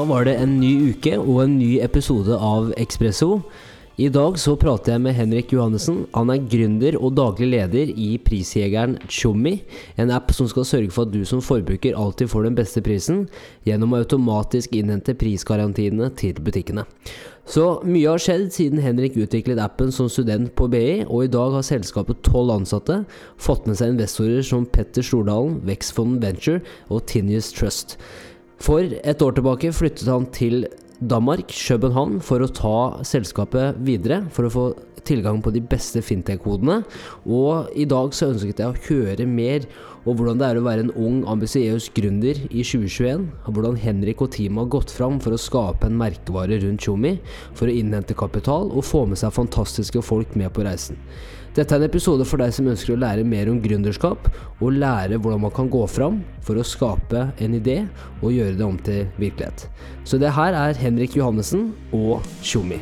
Da var det en ny uke og en ny episode av Ekspresso. I dag så prater jeg med Henrik Johannessen. Han er gründer og daglig leder i prisjegeren Tjommi, en app som skal sørge for at du som forbruker alltid får den beste prisen, gjennom å automatisk innhente prisgarantiene til butikkene. Så mye har skjedd siden Henrik utviklet appen som student på BI, og i dag har selskapet tolv ansatte, fått med seg investorer som Petter Stordalen, Vekstfonden Venture og Tinius Trust. For et år tilbake flyttet han til Danmark, København, for å ta selskapet videre. For å få tilgang på de beste fintech-kodene. Og i dag så ønsket jeg å høre mer om hvordan det er å være en ung, ambisiøs gründer i 2021. Og hvordan Henrik og teamet har gått fram for å skape en merkevare rundt Tjomi. For å innhente kapital og få med seg fantastiske folk med på reisen. Dette er en episode for deg som ønsker å lære mer om gründerskap, og lære hvordan man kan gå fram for å skape en idé og gjøre det om til virkelighet. Så det her er Henrik Johannessen og Tjomi.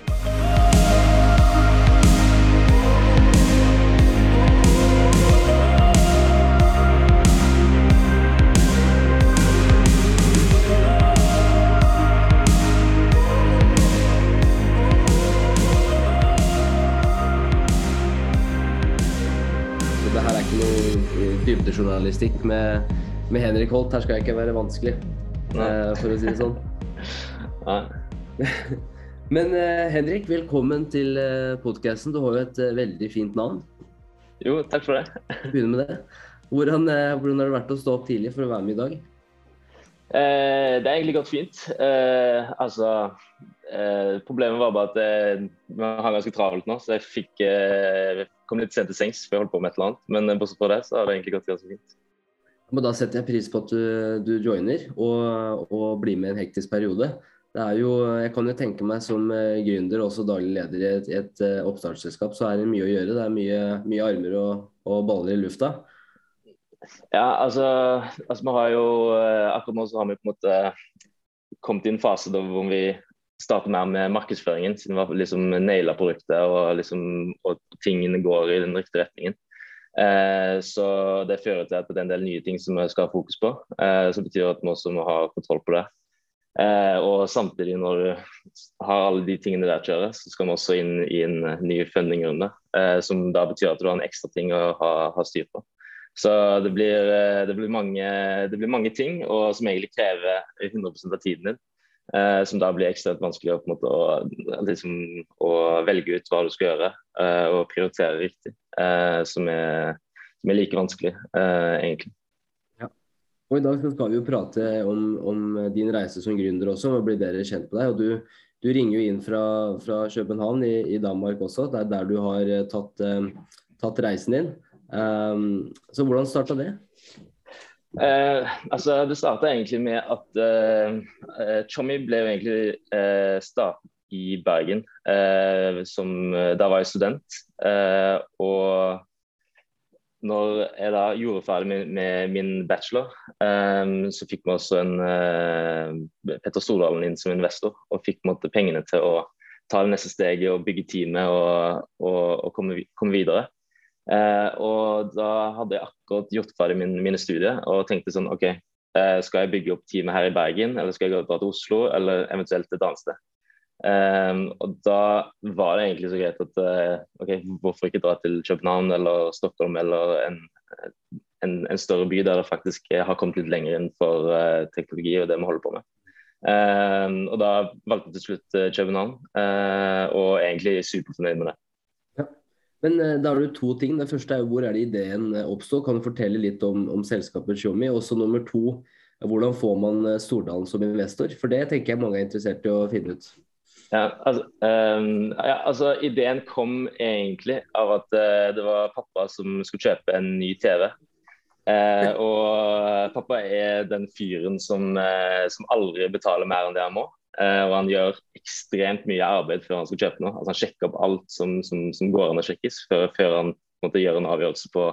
Noe med, med Henrik Holt. Her skal jeg ikke være vanskelig, uh, for å si det sånn. Men uh, Henrik, velkommen til uh, podkasten. Du har jo et eh, veldig fint navn. Jo, takk for det. Begynner med det. Hvordan, eh, hvordan har det vært å stå opp tidlig for å være med i dag? Eh, det er egentlig gått fint. Eh, altså eh, Problemet var bare at eh, vi har ganske travelt nå, så jeg fikk eh, kom litt sent til sengs for jeg holdt på med et eller annet. Men eh, bortsett fra det, så har det egentlig gått ganske fint. Men da setter jeg pris på at du, du joiner og, og blir med i en hektisk periode. Det er jo, jeg kan jo tenke meg som eh, gründer og også daglig leder i et, et eh, oppstartsselskap, så er det mye å gjøre. Det er mye, mye armer og, og baller i lufta. Ja, altså, altså vi har jo Akkurat nå så har vi på en måte kommet i en fase da hvor vi starter mer med markedsføringen, siden vi liksom naila produktet og, liksom, og tingene går i den riktige retningen. Eh, så det fører til at det er en del nye ting som vi skal ha fokus på. Eh, som betyr at vi også må ha kontroll på det. Eh, og samtidig, når du har alle de tingene der kjøret, så skal vi også inn i en ny fundingrunde. Eh, som da betyr at du har en ekstra ting å ha, ha styr på. Så det blir, eh, det, blir mange, det blir mange ting og som egentlig krever 100% av tiden din. Eh, som da blir ekstremt vanskelig måte, å, liksom, å velge ut hva du skal gjøre eh, og prioritere riktig. Eh, som, er, som, er, like vanskelig, eh, egentlig. Og I dag skal vi jo prate om, om din reise som gründer også, og bli bedre kjent med deg. og Du, du ringer jo inn fra, fra København i, i, Danmark også, det er der du har eh, tatt, eh, tatt reisen din. Um, så hvordan starta det? Eh, altså Det starta egentlig med at eh, Chommy ble jo egentlig eh, startet i Bergen. Eh, som, da var jeg student. Eh, og når jeg da gjorde ferdig med, med min bachelor, så fikk vi også en Petter Stordalen inn som investor, og fikk måtte, pengene til å ta det neste steget og bygge teamet og, og, og komme, komme, videre. Uh, og da hadde jeg akkurat gjort ferdig min, mine studier og tenkte sånn OK, uh, skal jeg bygge opp teamet her i Bergen, eller skal jeg dra til Oslo, eller eventuelt et annet sted? Um, og da var det egentlig så greit at uh, ok, hvorfor ikke dra til København eller Stockholm eller en, en, en, større by der det faktisk har kommet litt lenger innenfor uh, teknologi og det vi holder på med. Um, og da valgte jeg til slutt uh, København, og egentlig superfornøyd med det. Men da har du to ting. Det første er hvor er det ideen oppstår. Kan du fortelle litt om, om selskapet Xiaomi? Også nummer to, hvordan får man Stordalen som investor? For det tenker jeg mange er interessert i å finne ut. Ja altså, um, ja, altså, Ideen kom egentlig av at uh, det var pappa som skulle kjøpe en ny TV. Uh, og pappa er den fyren som, uh, som, aldri betaler mer enn det han må. Og han gjør ekstremt mye arbeid før han skal kjøpe noe. Altså, han sjekker opp alt som, som, som går an å sjekkes, før, før han måtte gjøre en avgjørelse på,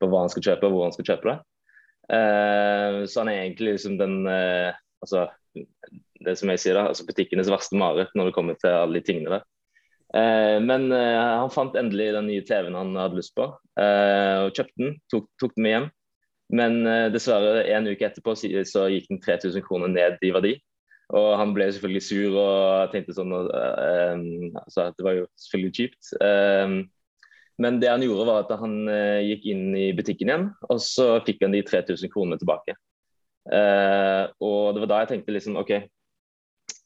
på, hva han skal kjøpe og hvor han skal kjøpe det. så han er egentlig liksom den altså, det som jeg sier da, altså butikkenes verste mareritt når det kommer til alle de tingene der. Eh, men eh, han fant endelig den nye TV-en han hadde lyst på, eh, og kjøpte den. Tok, tok den med hjem. Men eh, dessverre, en uke etterpå så gikk den 3000 kroner ned i verdi. Og han ble selvfølgelig sur og tenkte sånn um, altså Det var jo selvfølgelig kjipt. Um, men det han gjorde, var at han uh, gikk inn i butikken igjen, og så fikk han de 3000 kronene tilbake. Uh, og det var da jeg tenkte liksom OK,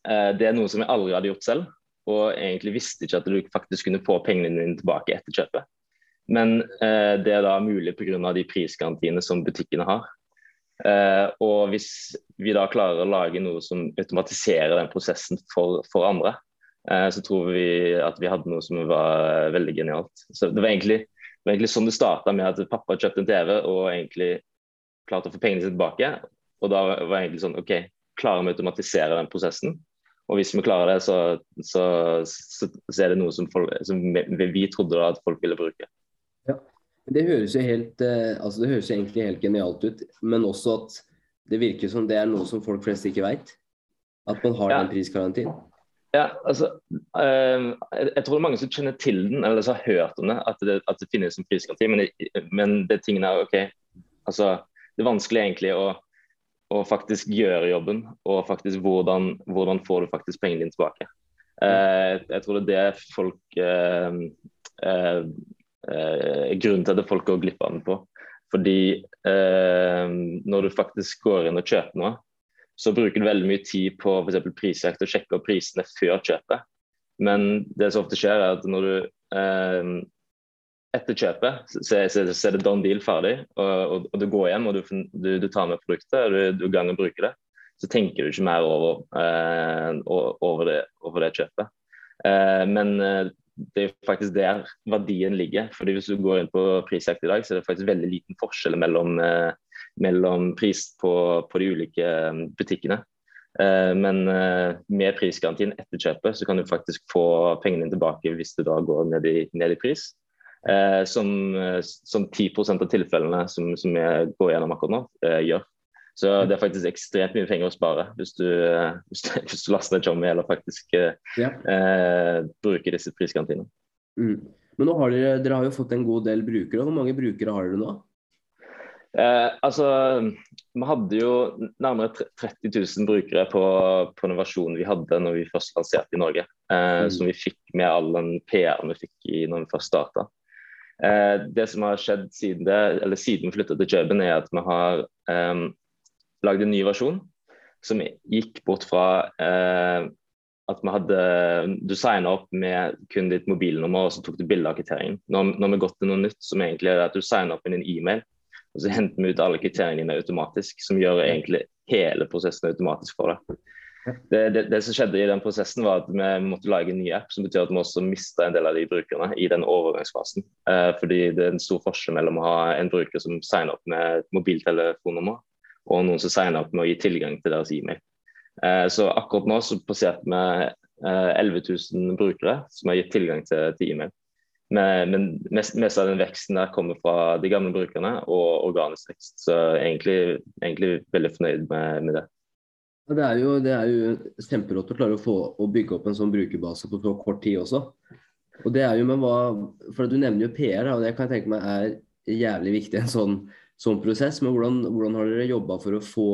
uh, det er noe som jeg aldri hadde gjort selv. Og egentlig visste ikke at du faktisk kunne få pengene dine tilbake etter kjøpet. Men det er da mulig pga. de prisgarantiene som butikkene har. Uh, og hvis vi da klarer å lage noe som automatiserer den prosessen for, for andre, uh, så tror vi at vi hadde noe som var veldig genialt. Så Det var egentlig, det var egentlig sånn det starta, med at pappa kjøpte en TV og egentlig klarte å få pengene sine tilbake. Og da var det egentlig sånn OK, klarer vi å automatisere den prosessen? Og hvis vi klarer det, så, så, så, så er det noe som, folk, som vi, vi, trodde da at folk ville bruke. Det høres jo helt, eh, altså det høres jo egentlig helt genialt ut, men også at det virker som det er noe som folk flest ikke veit. At man har ja. den prisgarantien. Ja, altså, øh, jeg tror det er mange som kjenner til den, eller som har hørt om det, at det, at det finnes en prisgaranti. Men, men det tingene er OK. Altså, det er vanskelig egentlig å, å faktisk gjøre jobben, og faktisk hvordan, hvordan får du faktisk pengene dine tilbake. Uh, jeg tror det er det folk uh, uh, eh, grunnen til at folk går glipp av den på. Fordi eh, når du faktisk går inn og kjøper noe, så bruker du veldig mye tid på f.eks. prisjakt og sjekke opp prisene før kjøpet. Men det som ofte skjer, er at når du eh, etter kjøpet så, så, så, er det done deal ferdig, og, og, og, du går hjem og du, du, du tar med produktet og du, du gang å bruke det, så tenker du ikke mer over, eh, over, det, over det, kjøpet. Eh, men eh, det er faktisk der verdien ligger. fordi Hvis du går inn på prisjakt i dag, så er det faktisk veldig liten forskjell mellom, eh, mellom pris på, på, de ulike eh, butikkene. Eh, men med prisgarantien etter kjøpet, så kan du faktisk få pengene tilbake hvis du da går ned i, ned i pris. Som, som 10% av tilfellene som, som jeg går gjennom akkurat nå, gjør. Så det er faktisk ekstremt mye penger å spare hvis du, eh, hvis du, hvis du laster ned Jommy eller faktisk eh, ja. eh, bruker disse priskantinene. Mm. Men nå har dere, dere har jo fått en god del brukere. Hvor mange brukere har dere nå? Eh, altså, Vi hadde jo nærmere 30 000 brukere på, på den versjonen vi hadde når vi først lanserte i Norge. Eh, mm. Som vi fikk med all den PR-en vi fikk i når vi først starta. Eh, det som har skjedd siden, det, eller siden vi flytta til Kjøben, er at vi har eh, lagde en ny versjon som gikk bort fra eh, at vi hadde Du signa opp med kun ditt mobilnummer, og så tok du bilde av kvitteringen. Nå, har vi gått til noe nytt som egentlig er at du signer opp med din e-mail, og så henter vi ut alle kvitteringene dine automatisk, som gjør egentlig hele prosessen automatisk for deg. Det, det, det, som skjedde i den prosessen var at vi måtte lage en ny app, som betyr at vi også mista en del av de brukerne i den overgangsfasen. Eh, fordi det er en stor forskjell mellom å ha en bruker som signer opp med et mobiltelefonnummer, og noen som signer opp med å gi tilgang til deres e-mail. Eh, så akkurat nå så passerte vi eh, 11 000 brukere som har gitt tilgang til, e-mail. Men mest, mest, av den veksten der kommer fra de gamle brukerne og organisk vekst. Så egentlig, egentlig veldig fornøyd med, med det. Det er jo, det er jo kjemperått å klare å, få, å bygge opp en sånn brukerbase på så kort tid også. Og det er jo med hva, for Du nevner jo PR, og det kan jeg tenke meg er jævlig viktig. En sånn sånn prosess. Men hvordan, hvordan har dere jobba for å få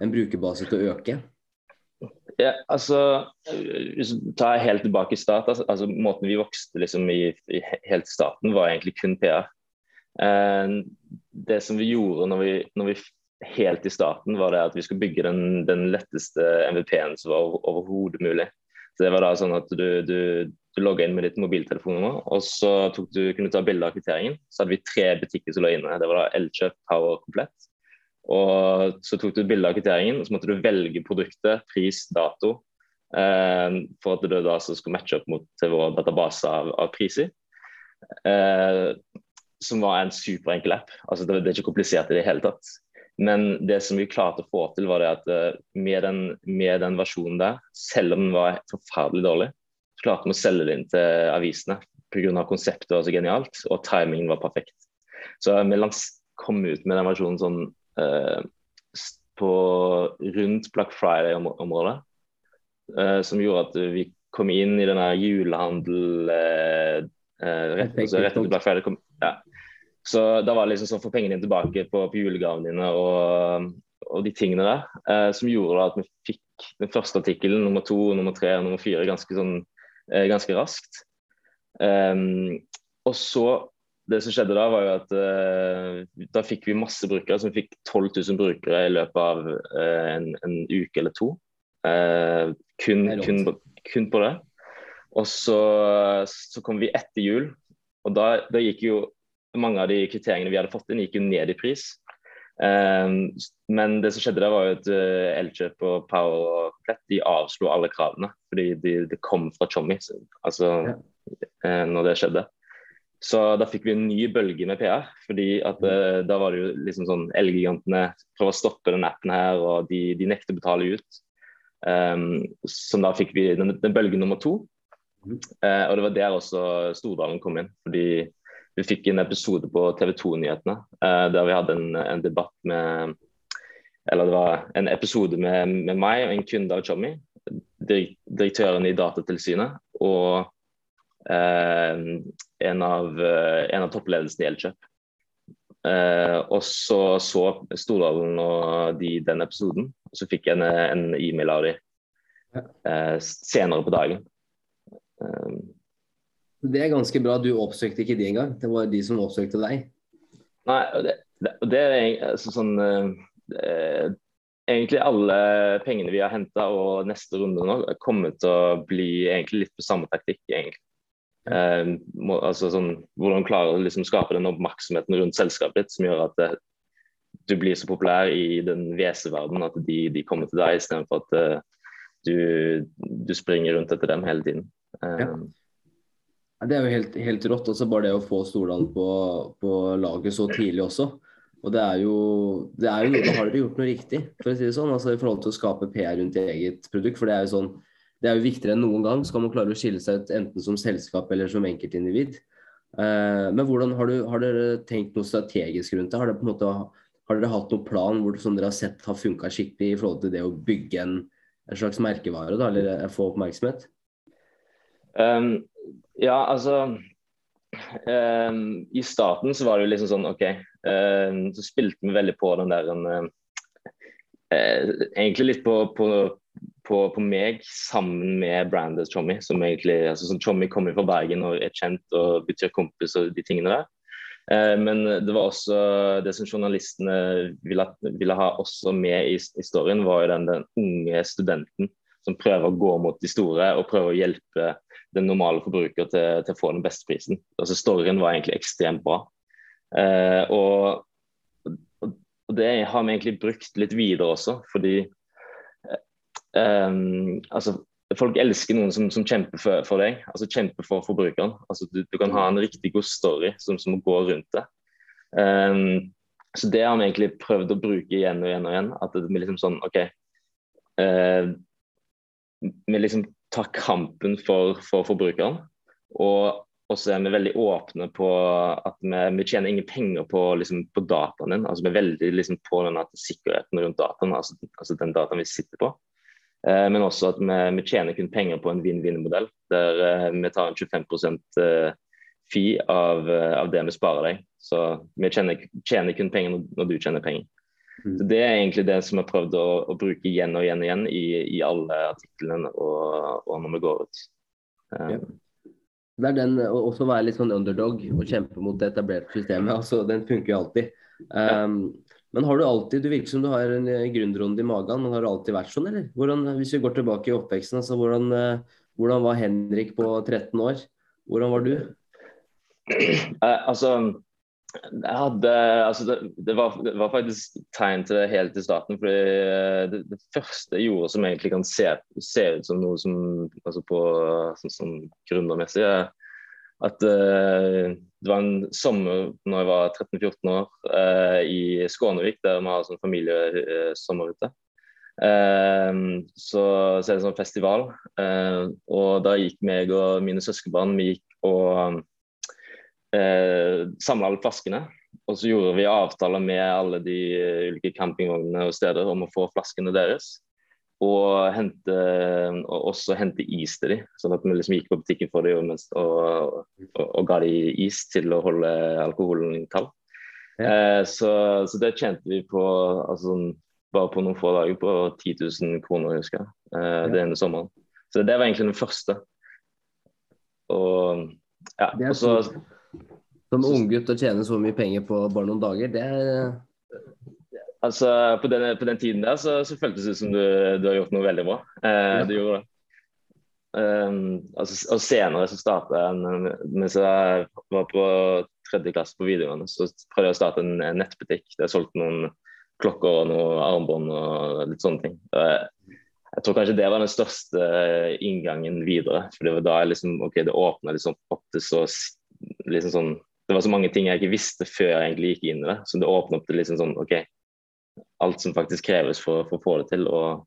en brukerbase til å øke? Ja, altså, Hvis du tar helt tilbake i start, altså, altså Måten vi vokste liksom i, i helt starten, var egentlig kun PR. Uh, det som vi gjorde når vi, når vi, helt i starten, var det at vi skulle bygge den, den letteste MVP-en som var overhodet mulig. Det var da sånn at du, du, du logga inn med ditt mobiltelefonnummer, og så du, kunne du ta bilde av kvitteringen. Så hadde vi tre butikker som lå inne. Det var da Elkjøp, Power komplett. Og så tok du bilde av kvitteringen, og så måtte du velge produktet, pris, dato. Eh, for at du da skulle matche opp mot til vår database av, av priser. Eh, som var en superenkel app. Altså det, det er ikke komplisert i det hele tatt. Men det som vi klarte å få til, var det at eh, med den, med den versjonen der, selv om den var forferdelig dårlig, klarte vi å selge det inn til avisene pga. konseptet var så genialt og timingen var perfekt. Så vi kom ut med den versjonen sånn eh, på rundt Black Friday-området. Eh, som gjorde at vi kom inn i denne julehandel eh, eh rett, altså, rett etter Black Friday. Kom, ja. Så da var det liksom sånn få pengene dine tilbake på, på julegavene dine og, og, de tingene der. Eh, som gjorde at vi fikk den første artikkelen, nummer to, nummer tre og nummer fire ganske, sånn, eh, ganske raskt. Um, og så Det som skjedde da, var jo at uh, da fikk vi masse brukere. Så vi fikk 12 000 brukere i løpet av uh, en, en, uke eller to. Uh, kun, kun, kun, på det. Og så, så kom vi etter jul, og da, da gikk jo mange av de kriteriene vi hadde fått inn, gikk jo ned i pris. Um, men det som skjedde der var jo at uh, Elkjøp og Power og Komplett de avslo alle kravene. Fordi det de kom fra Tjommi altså, ja. uh, når det skjedde. Så da fikk vi en ny bølge med PR. fordi at uh, da var det jo liksom sånn Elgigantene prøver å stoppe den appen her, og de, de nekter å betale ut. Um, så da fikk vi den, den bølge nummer to. Uh, og det var der også Stordalen kom inn. fordi vi fikk en episode på TV 2-nyhetene uh, der vi hadde en, en, debatt med Eller det var en episode med, med meg og en kunde av Chommy, direktøren i Datatilsynet og uh, en, av, uh, en av toppledelsen i Elkjøp. og så så Stordalen og de den episoden, og så fikk jeg en, en e-mail av dem senere på dagen. Det er ganske bra. Du oppsøkte ikke de engang. Det var de som oppsøkte deg. Nei, det, det, det er altså, sånn eh, Egentlig alle pengene vi har henta og neste runde nå, kommer til å bli egentlig litt på samme taktikk. egentlig. Eh, må, altså sånn, Hvordan klarer du liksom skape den oppmerksomheten rundt selskapet ditt som gjør at det, du blir så populær i den WC-verdenen at de, de, kommer til deg istedenfor at uh, du, du, springer rundt etter dem hele tiden. Uh, ja. Det er jo helt, helt rått. Altså Bare det å få Stordalen på, på, laget så tidlig også. Og det er jo, det er jo Da har dere gjort noe riktig, for å si det sånn. altså I forhold til å skape PR rundt eget produkt. For det er jo sånn det er jo viktigere enn noen gang. Skal man klare å skille seg ut enten som selskap eller som enkeltindivid. Uh, men hvordan har, du, har, dere tenkt noe strategisk rundt det? Har dere, måte, har dere hatt noen plan hvor, som dere har sett har funka skikkelig i forhold til det å bygge en, en slags merkevare, da, eller få oppmerksomhet? Um, ja, altså um, I starten så var det jo liksom sånn OK. Um, så spilte vi veldig på den der en, uh, Egentlig litt på, på, på, på, meg sammen med brandet Chommy. Som egentlig, altså sånn Chommy kommer fra Bergen og er kjent og betyr kompis og de tingene der. Uh, men det var også det som journalistene ville, ville ha også med i historien, var jo den, den unge studenten som prøver å gå mot de store og prøver å hjelpe den normale forbruker til, til, å få den beste prisen. Altså Storyen var egentlig ekstremt bra. Eh, og, og, det har vi egentlig brukt litt videre også, fordi eh, altså, Folk elsker noen som, som kjemper for, for, deg, altså kjemper for forbrukeren. Altså, du, du, kan ha en riktig god story som, som går rundt det. Um, så det har vi egentlig prøvd å bruke igjen og igjen og igjen. At det blir liksom sånn OK. Vi liksom tar kampen for, for forbrukeren. Og så er vi veldig åpne på at vi, vi tjener ingen penger på, liksom, på dataen din. Altså, vi er veldig liksom, på den sikkerheten rundt dataen, altså, altså, den dataen vi sitter på. Eh, men også at vi, vi, tjener kun penger på en vinn-vinn-modell, der eh, vi tar en 25 eh, fee av, eh, av, det vi sparer deg. Så vi tjener, tjener kun penger når, når du tjener penger. Mm. Så Det er egentlig det som jeg har prøvd å, å, bruke igjen og igjen og igjen i, i alle artiklene og, og, når vi går ut. Um, ja. Det er den å også være litt sånn underdog og kjempe mot det etablerte systemet. altså Den funker jo alltid. Um. Men har du alltid, du virker som du har en grunnrunde i magen, men har du alltid vært sånn, eller? Hvordan, hvis vi går tilbake i oppveksten, altså hvordan, eh, hvordan var Henrik på 13 år? Hvordan var du? Uh, altså jeg hadde, altså det, det, var, det, var, faktisk tegn til det helt i starten. fordi eh, det, det, første jeg gjorde som egentlig kan se, se ut som noe som altså på, sånn, sånn gründermessig, er at uh, det var en sommer når jeg var 13-14 år uh, i Skånevik, der vi har sånn familiesommerhytte. Uh, så, så, er det sånn festival, og da gikk meg og mine søskenbarn vi gikk og eh, samla alle flaskene. Og så gjorde vi avtaler med alle de ulike campingvognene og steder om å få flaskene deres. Og, hente, og også hente is til dem, sånn at vi liksom gikk på butikken for dem og, og, og, ga dem is til å holde alkoholen kald. Ja. Eh, så, så, det tjente vi på altså, sånn bare på noen få dager på 10 000 kroner, husker jeg. Eh, ja. ene sommeren. Så det var egentlig den første. Og ja, og så Som unggutt å tjene så mye penger på bare noen dager, det er Altså, på den, på den tiden der så, så føltes det som du, du, har gjort noe veldig bra. Eh, ja. Du gjorde det. Um, altså, og senere så starta jeg Mens jeg var på tredje klasse på videregående, så prøvde jeg å starte en, en nettbutikk. Der jeg solgte noen klokker og noen armbånd og litt sånne ting. Jeg, jeg tror kanskje det var den største inngangen videre. For det var da jeg liksom OK, det åpna liksom opp til så liksom sånn Det var så mange ting jeg ikke visste før jeg egentlig gikk inn i det. Så det åpna opp til liksom sånn OK, alt som faktisk kreves for, for å få det til. Og,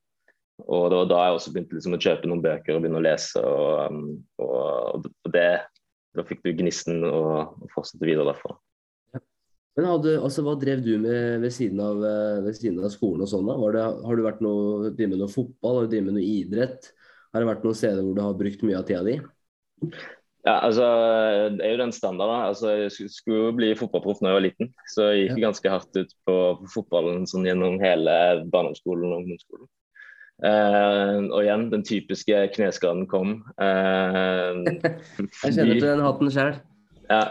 og det var da jeg også begynte liksom å kjøpe noen bøker og begynne å lese. Og, um, og, og det, da fikk du gnisten og, og fortsette videre derfra. Men hadde, altså, Hva drev du med ved siden av, eh, ved siden av skolen og sånn? da? Det, har du vært noe, drevet med noe fotball, har du drevet med noe idrett? Har det vært noen steder hvor du har brukt mye av tida di? Ja, altså, Det er jo den standarden. Altså, jeg skulle jo bli fotballproff da jeg var liten. Så jeg gikk ja. ganske hardt ut på, fotballen sånn, gjennom hele barneskolen og ungdomsskolen. Uh, og igjen, den typiske kneskaden kom. Uh, jeg kjenner til den hatten sjøl. Ja,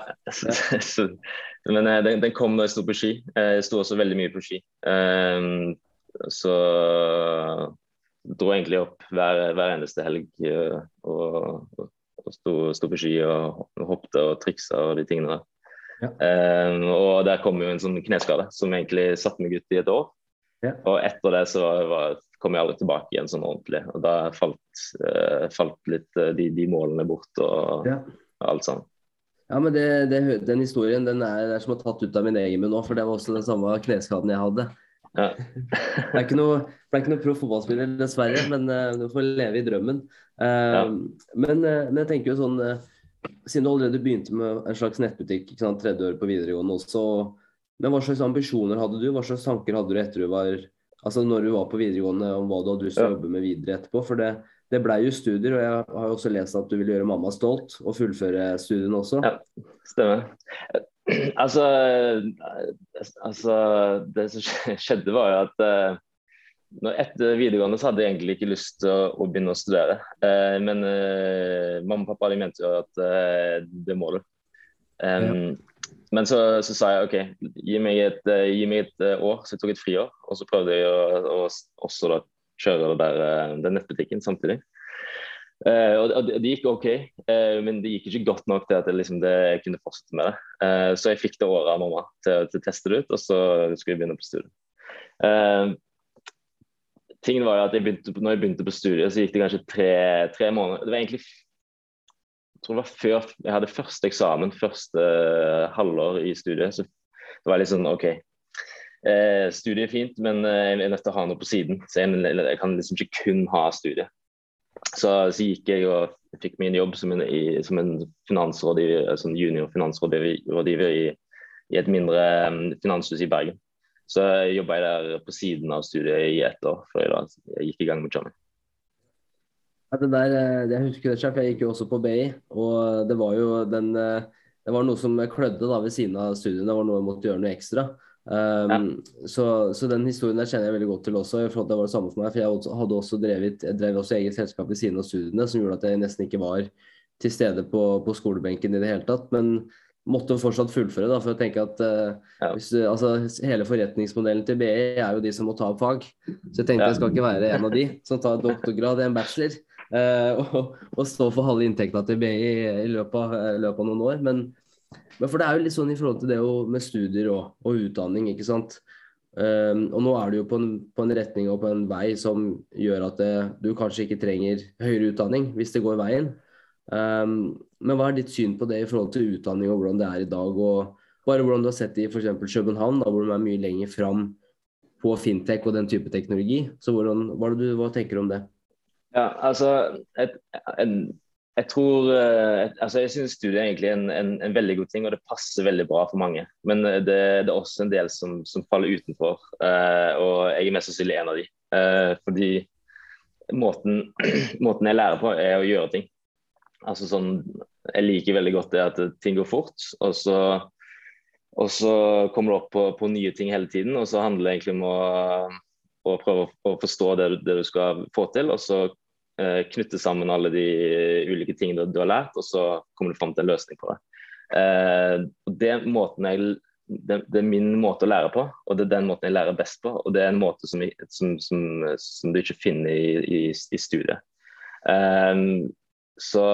men uh, den, den, kom da jeg sto på ski. Jeg sto også veldig mye på ski. så dro egentlig opp hver, hver eneste helg og, og og sto, sto, på ski og, hoppte hoppet og triksa og de tingene der. Ja. Um, og der kom jo en sånn kneskade som egentlig satte meg ut i et år. Ja. Og etter det så var, kom jeg aldri tilbake igjen sånn ordentlig. Og da falt, uh, falt litt uh, de, de, målene bort og, ja. og alt sånn. Ja, men det, det, Den historien den er, er som å tatt ut av min egen munn nå, for det var også den samme kneskaden jeg hadde. Ja. det er ikke noe, noe proff fotballspiller, dessverre, men uh, du får leve i drømmen. Ja. men, uh, men, jeg tenker jo sånn Siden du allerede begynte med en slags nettbutikk, ikke sant, tredje år på videregående også, men hva slags ambisjoner hadde du? Hva slags tanker hadde du etter du var Altså når du var på videregående, om hva du hadde lyst til å jobbe med videre etterpå? For det, det blei jo studier, og jeg har jo også lest at du ville gjøre mamma stolt og fullføre studiene også. Ja, stemmer. Altså, altså, Det som skjedde, var jo at etter videregående så hadde jeg egentlig ikke lyst til å, å begynne å studere. Eh, men eh, mamma og pappa de mente jo at det må du. Um, ja. Men så, så, sa jeg OK, gi meg, et, gi meg et, år. Så jeg tok et friår. Og så prøvde jeg å, å også da kjøre der, den nettbutikken samtidig. Uh, og det, de gikk OK, men det gikk ikke godt nok til at jeg, liksom, det, jeg kunne fortsette med det. Så jeg fikk det året av mamma til, til, å teste det ut, og så skulle jeg begynne på studiet. Tingen var jo at jeg begynte, når jeg begynte på studiet, så gikk det kanskje tre, tre måneder. Det var egentlig jeg tror det var før jeg hadde første eksamen, første halvår i studiet. Så det var litt sånn OK. studiet er fint, men jeg er nødt til å ha noe på siden. Så jeg, jeg kan liksom ikke kun ha studiet. Så, så, gikk jeg og fikk min jobb som en, i, som en finansrådgiver, sånn junior finansrådgiver i, i, et mindre finanshus i Bergen. Så jobba jeg der på siden av studiet i ett år før jeg, da, jeg gikk i gang med Johnny. Ja, det der, eh, jeg husker det, sjef. Jeg gikk jo også på BI, og det var jo den eh, Det var noe som klødde da ved siden av studiene. Det var noe jeg måtte gjøre noe ekstra. Um, ja. så, så, den historien der kjenner jeg veldig godt til også. For det var det samme for meg, for jeg hadde også drevet, jeg drev også eget selskap ved siden av studiene som gjorde at jeg nesten ikke var til stede på, på skolebenken i det hele tatt. Men måtte fortsatt fullføre, da, for å tenke at uh, ja. hvis, altså, hele forretningsmodellen til BI er jo de som må ta opp fag. Så jeg tenkte ja. jeg skal ikke være en av de som tar doktorgrad i en bachelor uh, og, og, stå for halve inntekta til BI i løpet av, løpet av noen år. Men men for det er jo litt sånn i forhold til det med studier og, og utdanning, ikke sant. Um, og nå er du jo på en, på en, retning og på en vei som gjør at det, du kanskje ikke trenger høyere utdanning hvis det går veien. Um, men hva er ditt syn på det i forhold til utdanning og hvordan det er i dag? Og bare hvordan du har sett det i f.eks. København, da, hvor de er mye lenger fram på fintech og den type teknologi. Så hvordan, hva, du, hva tenker du om det? Ja, altså et, en, jeg tror eh, altså jeg synes studiet er egentlig en, en, en, veldig god ting, og det passer veldig bra for mange. Men eh, det, det er også en del som, som faller utenfor, uh, og jeg er mest sannsynlig en av de. Uh, fordi måten, måten, jeg lærer på, er å gjøre ting. Altså sånn, Jeg liker veldig godt det at ting går fort, og så, og så kommer du opp på, på, nye ting hele tiden. Og så handler det egentlig om å å prøve å forstå det, det du skal få til. Og så eh, knytte sammen alle de ulike tingene du, du, har lært, og så kommer du fram til en løsning på det. Eh, det, jeg, det, det, er min måte å lære på, og det er den måten jeg lærer best på. Og det er en måte som, som, som, som du ikke finner i, i, i studiet. Eh, så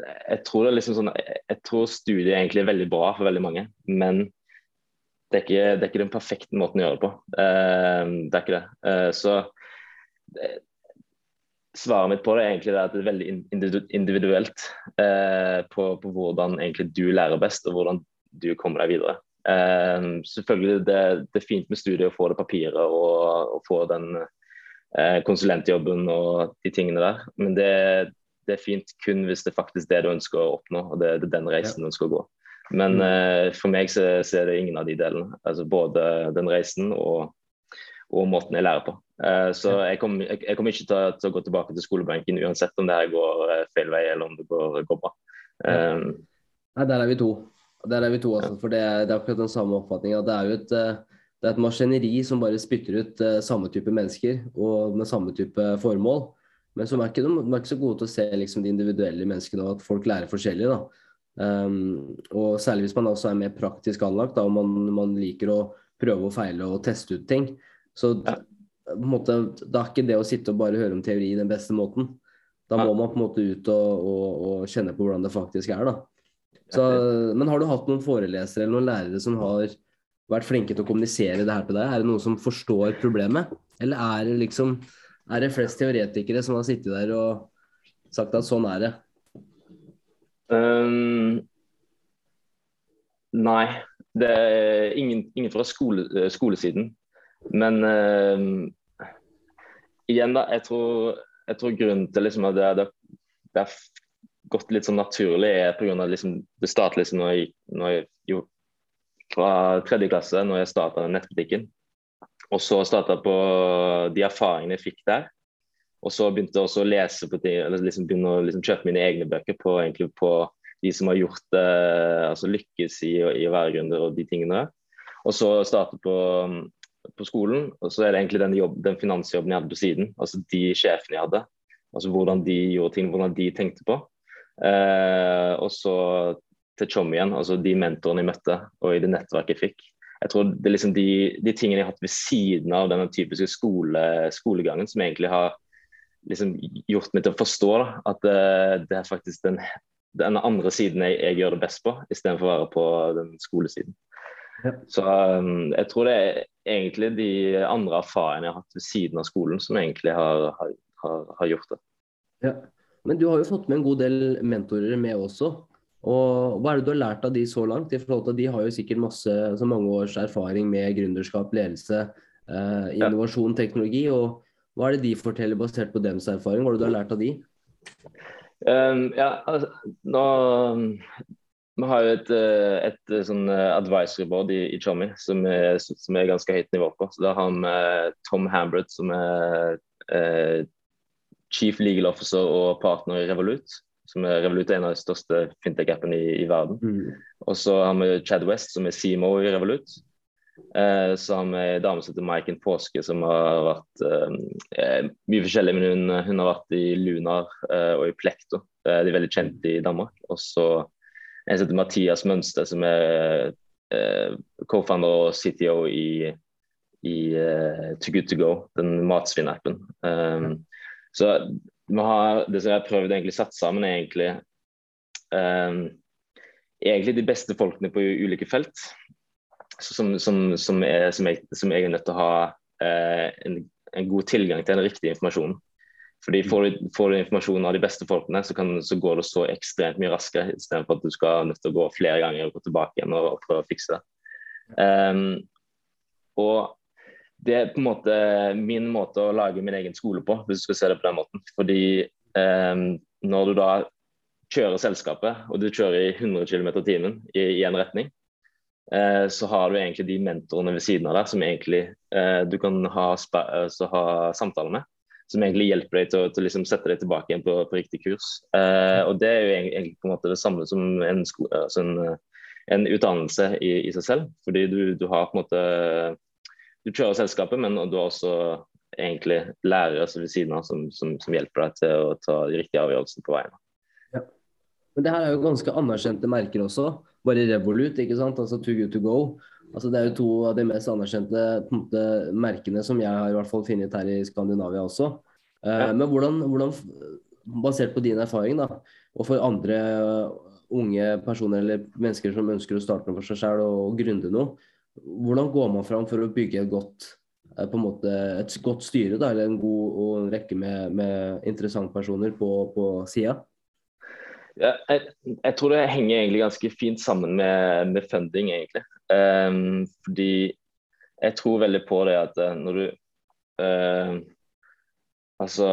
jeg tror, det er liksom sånn, jeg tror studiet egentlig er veldig bra for veldig mange, men det er, ikke, det er ikke den perfekte måten å gjøre det på. Uh, det er ikke det. Uh, så svaret mitt på det er egentlig at det er veldig individuelt uh, på, på, hvordan egentlig du lærer best, og hvordan du kommer deg videre. selvfølgelig det, det er fint med studiet å få det papiret og, og få den konsulentjobben og de tingene der, men det, det, er fint kun hvis det faktisk er det du ønsker å oppnå, og det, det er den reisen ja. du ønsker å gå. Men mm. uh, for meg så, så, er det ingen av de delene. Altså Både den reisen og, og måten jeg lærer på. Uh, så jeg kommer, jeg, jeg kommer ikke til, til, å gå tilbake til skolebenken uansett om det her går uh, feil vei eller om det går, går bra. Um, Nei, der er vi to. Der er vi to, altså, for det er, det er akkurat den samme oppfatninga. Det er jo et, det er et maskineri som bare spytter ut samme type mennesker og med samme type formål. Men så er ikke, de er ikke så gode til å se liksom, de individuelle menneskene og at folk lærer forskjellig. da. Um, og særlig hvis man også er mer praktisk anlagt da, og man, man, liker å prøve og feile og teste ut ting. Så ja. måte, da er ikke det å sitte og bare høre om teori den beste måten. Da må man på en måte ut og, og, og kjenne på hvordan det faktisk er. da. Så, men har du hatt noen forelesere eller noen lærere som har vært flinke til å kommunisere det her til deg? Er det noen som forstår problemet? Eller er det liksom er det flest teoretikere som har sittet der og sagt at sånn er det? Um, nei, det er ingen, ingen fra skole, skolesiden. Men uh, igjen, da. Jeg tror, jeg tror, grunnen til liksom at det, det, det har gått litt sånn naturlig, er pga. Liksom, det startet liksom når jeg, når jeg jo, fra tredje klasse, når jeg starta nettbutikken. Og så starta på de erfaringene jeg fikk der. Og så begynte jeg også å lese på ting, eller liksom begynne å liksom kjøpe mine egne bøker på, på de som har gjort det, altså lykkes i, i å være gründer og de tingene. Og så starte på, på, skolen, og så er det egentlig den, jobb, den, finansjobben jeg hadde på siden. Altså de sjefene jeg hadde. Altså hvordan de gjorde ting, hvordan de tenkte på. Eh, og så til Chom igjen, altså de mentorene jeg møtte og i det nettverket jeg fikk. Jeg tror det er liksom de, de tingene jeg har hatt ved siden av denne typiske skole, skolegangen, som egentlig har liksom gjort meg til å forstå da, at det, eh, det, er faktisk den, den andre siden jeg, jeg, gjør det best på, istedenfor å være på den skolesiden. Ja. Så um, jeg tror det er egentlig de andre erfaringene jeg har hatt ved siden av skolen, som egentlig har, har, har, har gjort det. Ja. Men du har jo fått med en god del mentorer med også. Og Hva er det du har lært av de så langt? I forhold til De har jo sikkert masse, altså mange års erfaring med gründerskap, ledelse, eh, innovasjon, teknologi. og hva er det de forteller basert på deres erfaring? Hva er det du har lært av de? Um, ja, altså, nå Vi har jo et, eh, et, eh, sånn eh, advisory board i, i Chommy som, som, er ganske høyt nivå på. Så Da har vi Tom Hambrett som er eh, chief legal officer og partner i Revolut. Som er Revolut er en av de største fintech-appene i, i, verden. Mm. Og så har vi Chad West, som er CMO i Revolut. Eh, så har vi en dame som heter Maiken Påske, som har vært eh, eh, mye forskjellig. Men hun, hun, har vært i Lunar eh, og i Plekto. de er veldig kjente i Danmark. Og så en som heter Mathias Mønster, som er eh, co-founder og CTO i, i uh, To Good To Go, den matsvinn-appen. Um, så har, det som jeg har prøvd egentlig satt sammen, er egentlig um, egentlig de beste folkene på ulike felt som, som, som, er, som, jeg, jeg, er nødt til å ha uh, en, en, god tilgang til den riktige informasjonen. Fordi Får du, får du informasjon av de beste folkene, så, kan, så går det så ekstremt mye raskere, istedenfor at du skal nødt til å gå flere ganger og gå tilbake igjen og, og prøve å fikse det. Um, og det er på en måte min måte å lage min egen skole på, hvis du skal se det på den måten. Fordi eh, når du da kjører selskapet, og du kjører i 100 km i timen i én retning, Eh, så har du egentlig de mentorene ved siden av deg som egentlig eh, du kan ha, altså ha, samtaler med. Som egentlig hjelper deg til å, til liksom sette deg tilbake igjen på, på riktig kurs. Eh, og Det er jo egentlig på en måte det samme som en, altså en, en utdannelse i, i, seg selv. Fordi du, du, har på en måte du kjører selskapet, men du har også egentlig lærere ved siden av som, som, som, hjelper deg til å ta de riktige avgjørelsene på veien. Ja. Men det her er jo ganske anerkjente merker også. Bare Revolut, ikke sant. Altså Too Good To Go. Altså Det er jo to av de mest anerkjente måte, merkene som jeg har i hvert fall funnet her i Skandinavia også. Uh, ja. Men hvordan, hvordan, basert på din erfaring, da, og for andre unge personer eller mennesker som ønsker å starte noe for seg selv og, og gründe noe, hvordan går man fram for å bygge et godt Eh, på en måte et godt styre da, eller en god og en rekke med, med interessante personer på, på sida? Ja, jeg, jeg, tror det henger egentlig ganske fint sammen med, med funding, egentlig. Um, fordi jeg tror veldig på det at eh, når du uh, Altså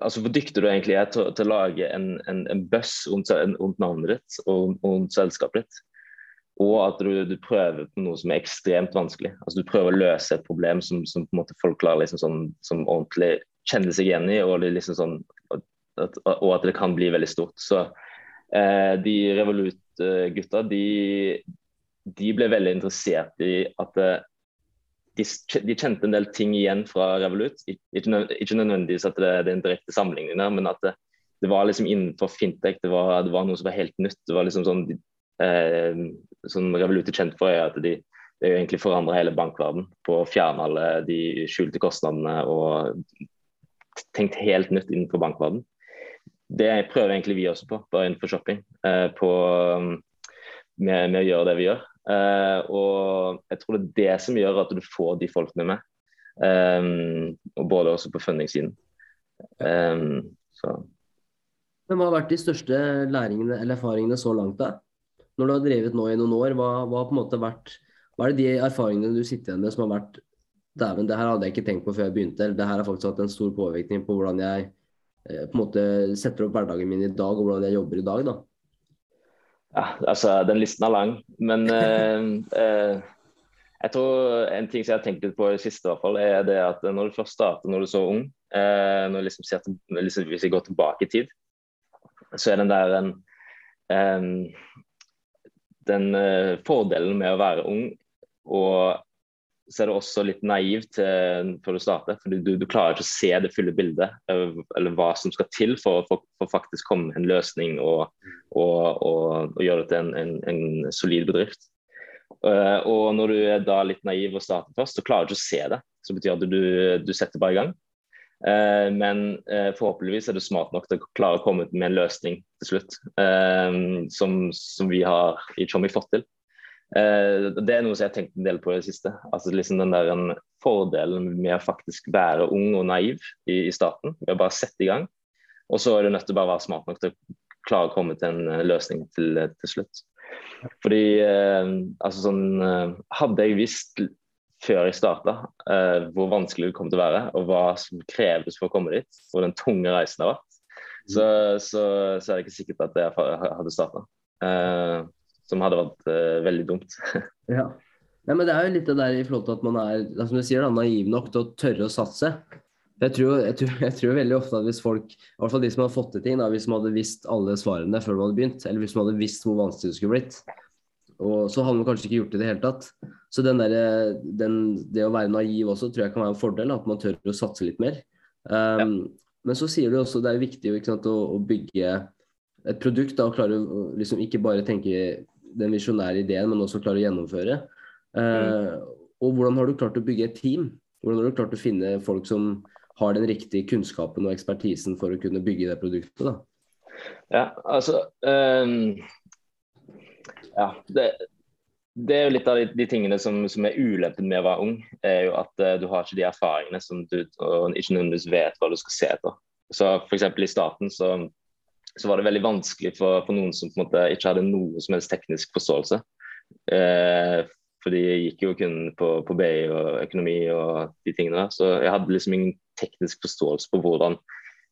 altså Hvor dyktig du egentlig er til, til å lage en, en, en buzz rundt, navnet ditt og om selskapet ditt. Og at du, du, prøver på noe som er ekstremt vanskelig. Altså Du prøver å løse et problem som, som folk klarer liksom sånn, som ordentlig kjenner seg igjen i, og, liksom sånn, at, og at det kan bli veldig stort. Så eh, de Revolut-gutta de, de, ble veldig interessert i at eh, de, de, kjente en del ting igjen fra Revolut. Ikke, nødvendigvis at det, det, er en direkte sammenligning men at det, det var liksom innenfor fintech, det var, det var, noe som var helt nytt. det var liksom sånn, eh, som Revolut er kjent for, er at de, de egentlig forandrer hele bankverden på å fjerne alle de skjulte kostnadene og tenkt helt nytt innenfor bankverden. Det prøver egentlig vi også på, bare innenfor shopping. Eh, på, med, med, å gjøre det vi gjør. Eh, og jeg tror det er det som gjør at du får de folkene med. Um, og både også på fundingssiden. Um, hva har vært de største læringene eller erfaringene så langt? da? Når du har drevet nå i noen år, hva, hva, på en måte vært, hva er det de erfaringene du sitter igjen med som har vært Dæven, det her hadde jeg ikke tenkt på før jeg begynte. eller Det her har faktisk hatt en stor påvirkning på hvordan jeg eh, på en måte setter opp hverdagen min i dag, og hvordan jeg jobber i dag. da. Ja, altså Den listen er lang. Men eh, eh, jeg tror en ting som jeg har tenkt litt på i det siste, i hvert fall, er det at når du først starter når du er så ung, eh, når liksom ser liksom, hvis jeg går tilbake i tid, så er den der en um, den uh, fordelen med å være ung. Og så er det også litt naivt før du starter. for du, du, klarer ikke å se det fulle bildet, eller hva som skal til for, å faktisk komme en løsning og, og, og, og gjøre det til en, en, en solid bedrift. Uh, og når du er da litt naiv og starter først, så klarer du ikke å se det. Så betyr at du, du setter bare i gang. Uh, men uh, forhåpentligvis er du smart nok til å klare å komme med en løsning til slutt, uh, som, som, vi har i Tjommi fått til. det er noe som jeg har tenkt en del på i det siste. altså liksom den der en Fordelen med å faktisk være ung og naiv i, i starten. Ved å bare sette i gang. Og så er du nødt til å bare være smart nok til å klare å komme til en løsning til, til slutt. Fordi altså sånn Hadde jeg visst før jeg starta, uh, hvor vanskelig det kom til å være, og hva som kreves for å komme dit, og den tunge reisen det har vært, så, så, så, er det ikke sikkert at jeg hadde starta. Eh, som hadde vært uh, veldig dumt. ja. ja. men Det er jo litt det der i forhold til at man er som du sier, da, naiv nok til å tørre å satse. Jeg tror, jeg, tror, jeg tror, veldig ofte at hvis folk, i hvert fall de som har fått til ting, da, hvis man hadde visst alle svarene før man hadde begynt, eller hvis man hadde visst hvor vanskelig det skulle blitt, og så hadde man kanskje ikke gjort det i det hele tatt. Så den der, den, det å være naiv også tror jeg kan være en fordel, at man tør å satse litt mer. Um, ja. Men så sier du også det er viktig sant, å, å, bygge et produkt da, og klare å liksom, ikke bare tenke den visjonære ideen, men også klare å gjennomføre. Uh, mm. Og hvordan har du klart å bygge et team? Hvordan har du klart å finne folk som har den riktige kunnskapen og ekspertisen for å kunne bygge det produktet? da? Ja, altså um ja, det, det, er jo litt av de, de tingene som, som, er ulempen med å være ung. er jo At uh, du har ikke de erfaringene som du og ikke nødvendigvis vet hva du skal se etter. Så F.eks. i starten så, så, var det veldig vanskelig for, for, noen som på en måte ikke hadde noe som helst teknisk forståelse. Uh, for de gikk jo kun på, på BI og økonomi og de tingene der. Så jeg hadde liksom ingen teknisk forståelse på hvordan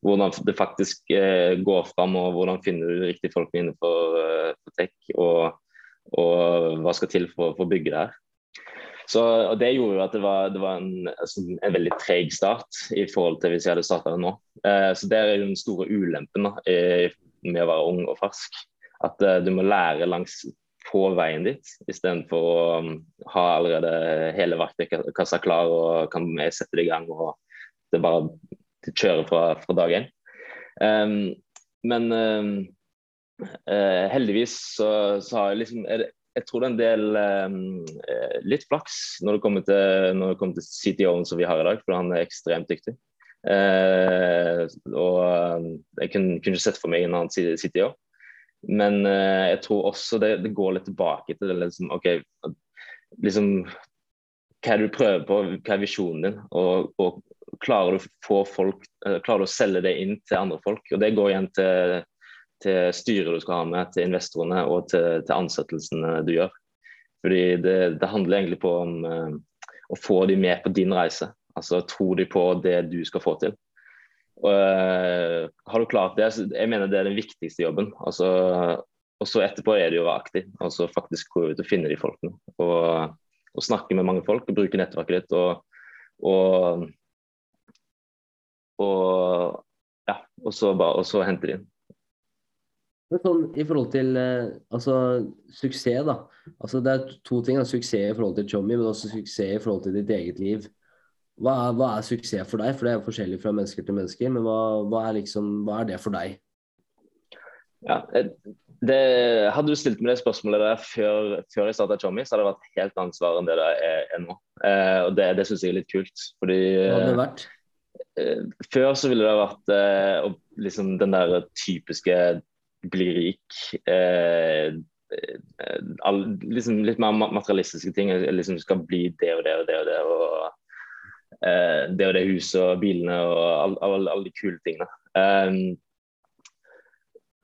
hvordan det faktisk eh, går fram, og hvordan finner du riktige folkene innenfor eh, tech. Og, og hva skal til for, for å bygge det her. Så, og Det gjorde jo at det var, det var en, altså, en, veldig treg start i forhold til hvis jeg hadde starta det nå. Eh, så Det er den store ulempen da, med å være ung og fersk. At eh, du må lære langs på veien dit, istedenfor å um, ha allerede hele verktøykassa klar og kan sette det i gang. og Det bare kjører fra, fra dag én. Um, men um, uh, heldigvis så, så, har jeg liksom jeg, jeg tror det er en del eh, litt flaks når det kommer til, når det kommer til CTO-en som vi har i dag, for han er ekstremt dyktig. Eh, og jeg kunne, kunne ikke sett for meg en annen CTO. Men uh, jeg tror også det, det, går litt tilbake til det liksom, OK, liksom hva er det du prøver på, hva er visjonen din? Og, og klarer du folk, uh, klarer du å selge det inn til andre folk? Og Det går igjen til, til styret du skal ha med, til investorene og til, til ansettelsene du gjør. Fordi det, det handler egentlig på om uh, å få dem med på din reise. Altså Tror de på det du skal få til. Og, uh, har du klart det, jeg mener det er den viktigste jobben. Altså, og så etterpå er det jo å aktiv. Altså faktisk gå ut og finne de folkene. Og, og snakke med mange folk og bruke nettverket ditt. Og, og, og ja, og så, bare, og så hente de inn. Men sånn i forhold til eh, altså, suksess, da. Altså, det er to ting. Da. Suksess i forhold til Tjommi, men også suksess i forhold til ditt eget liv. Hva er, hva er, suksess for deg? For det er forskjellig fra mennesker til mennesker. Men hva, hva, er, liksom, hva er, det for deg? Ja, det, hadde du stilt meg det spørsmålet der før, før jeg starta Tjommi, så hadde det vært helt annet svar enn det det er, nå. Eh, og Det, det syns jeg er litt kult. Fordi Hva hadde det vært? Eh, før så ville det vært eh, liksom den der typiske bli rik eh, eh all, liksom Litt mer materialistiske ting. liksom skal bli det og det og det og det. og Eh, det og det huset og bilene og alle all, all de kule tingene. Um,